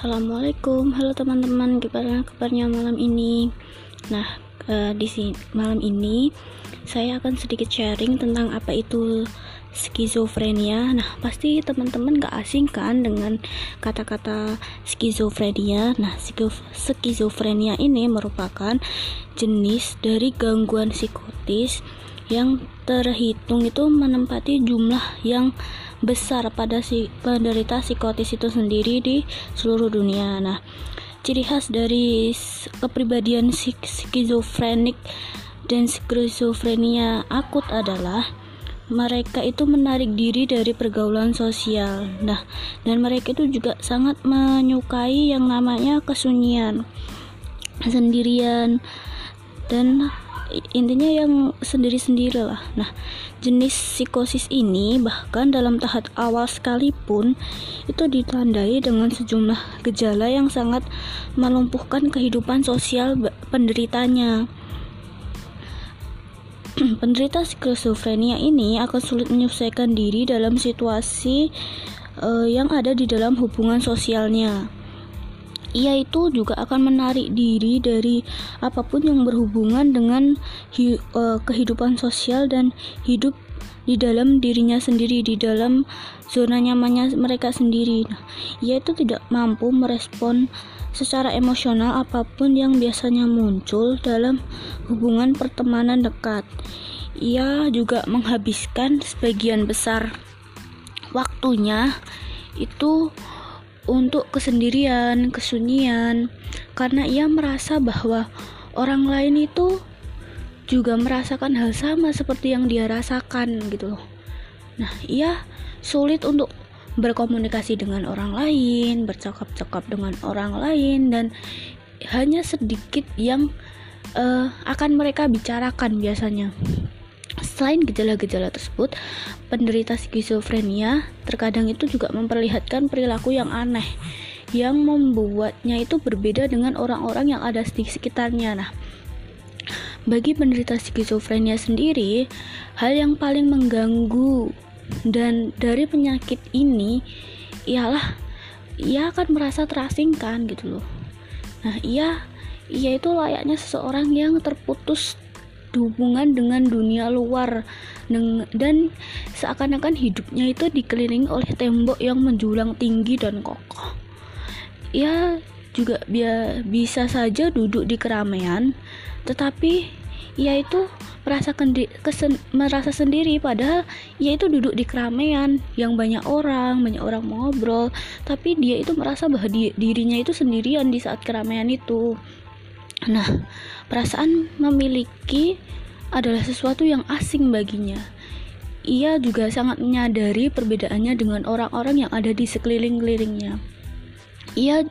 Assalamualaikum, halo teman-teman, gimana kabarnya malam ini? Nah, di sini malam ini saya akan sedikit sharing tentang apa itu skizofrenia. Nah, pasti teman-teman gak asing kan dengan kata-kata skizofrenia. Nah, skizofrenia ini merupakan jenis dari gangguan psikotis yang terhitung itu menempati jumlah yang besar pada si penderita psikotis itu sendiri di seluruh dunia. Nah, ciri khas dari kepribadian skizofrenik dan skizofrenia akut adalah mereka itu menarik diri dari pergaulan sosial. Nah, dan mereka itu juga sangat menyukai yang namanya kesunyian, sendirian, dan intinya yang sendiri-sendiri lah. Nah, jenis psikosis ini bahkan dalam tahap awal sekalipun itu ditandai dengan sejumlah gejala yang sangat melumpuhkan kehidupan sosial penderitanya. Penderita skizofrenia ini akan sulit menyelesaikan diri dalam situasi uh, yang ada di dalam hubungan sosialnya ia itu juga akan menarik diri dari apa pun yang berhubungan dengan hi, uh, kehidupan sosial dan hidup di dalam dirinya sendiri di dalam zona nyamannya mereka sendiri. Nah, ia itu tidak mampu merespon secara emosional apa pun yang biasanya muncul dalam hubungan pertemanan dekat. Ia juga menghabiskan sebagian besar waktunya itu untuk kesendirian, kesunyian, karena ia merasa bahwa orang lain itu juga merasakan hal sama seperti yang dia rasakan gitu loh. Nah, ia sulit untuk berkomunikasi dengan orang lain, bercakap-cakap dengan orang lain dan hanya sedikit yang uh, akan mereka bicarakan biasanya. Selain gejala-gejala tersebut, penderita skizofrenia terkadang itu juga memperlihatkan perilaku yang aneh yang membuatnya itu berbeda dengan orang-orang yang ada di sekitarnya. Nah, bagi penderita skizofrenia sendiri, hal yang paling mengganggu dan dari penyakit ini ialah ia akan merasa terasingkan gitu loh. Nah, ia ia itu layaknya seseorang yang terputus hubungan dengan dunia luar dan seakan-akan hidupnya itu dikelilingi oleh tembok yang menjulang tinggi dan kokoh. Ia juga bisa saja duduk di keramaian, tetapi ia itu merasa, kendi, kesen, merasa sendiri padahal ia itu duduk di keramaian yang banyak orang, banyak orang ngobrol, tapi dia itu merasa bahwa di, dirinya itu sendirian di saat keramaian itu. Nah, perasaan memiliki adalah sesuatu yang asing baginya. Ia juga sangat menyadari perbedaannya dengan orang-orang yang ada di sekeliling-kelilingnya. Ia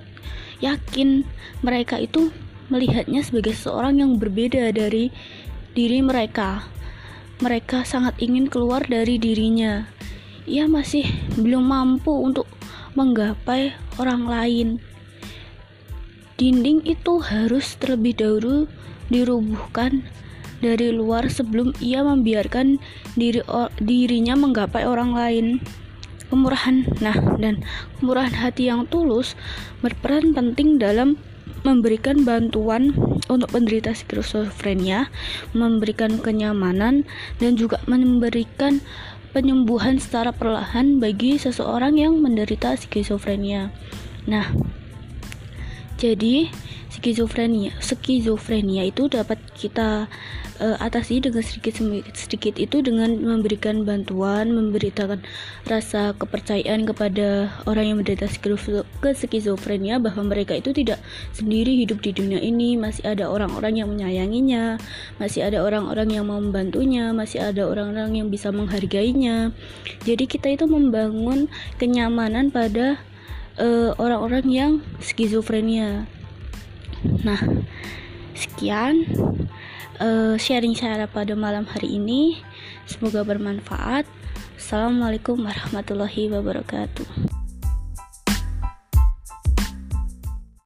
yakin mereka itu melihatnya sebagai seorang yang berbeda dari diri mereka. Mereka sangat ingin keluar dari dirinya. Ia masih belum mampu untuk menggapai orang lain Dinding itu harus terlebih dahulu dirubuhkan dari luar sebelum ia membiarkan diri dirinya menggapai orang lain. Kemurahan, nah, dan kemurahan hati yang tulus berperan penting dalam memberikan bantuan untuk penderita skizofrenia, memberikan kenyamanan, dan juga memberikan penyembuhan secara perlahan bagi seseorang yang menderita skizofrenia. Nah, jadi skizofrenia, skizofrenia itu dapat kita uh, atasi dengan sedikit sedikit itu dengan memberikan bantuan, memberitakan rasa kepercayaan kepada orang yang menderita skizofrenia bahwa mereka itu tidak sendiri hidup di dunia ini, masih ada orang-orang yang menyayanginya, masih ada orang-orang yang mau membantunya, masih ada orang-orang yang bisa menghargainya. Jadi kita itu membangun kenyamanan pada uh, orang-orang yang skizofrenia. Nah, sekian uh, sharing saya pada malam hari ini. Semoga bermanfaat. Assalamualaikum warahmatullahi wabarakatuh.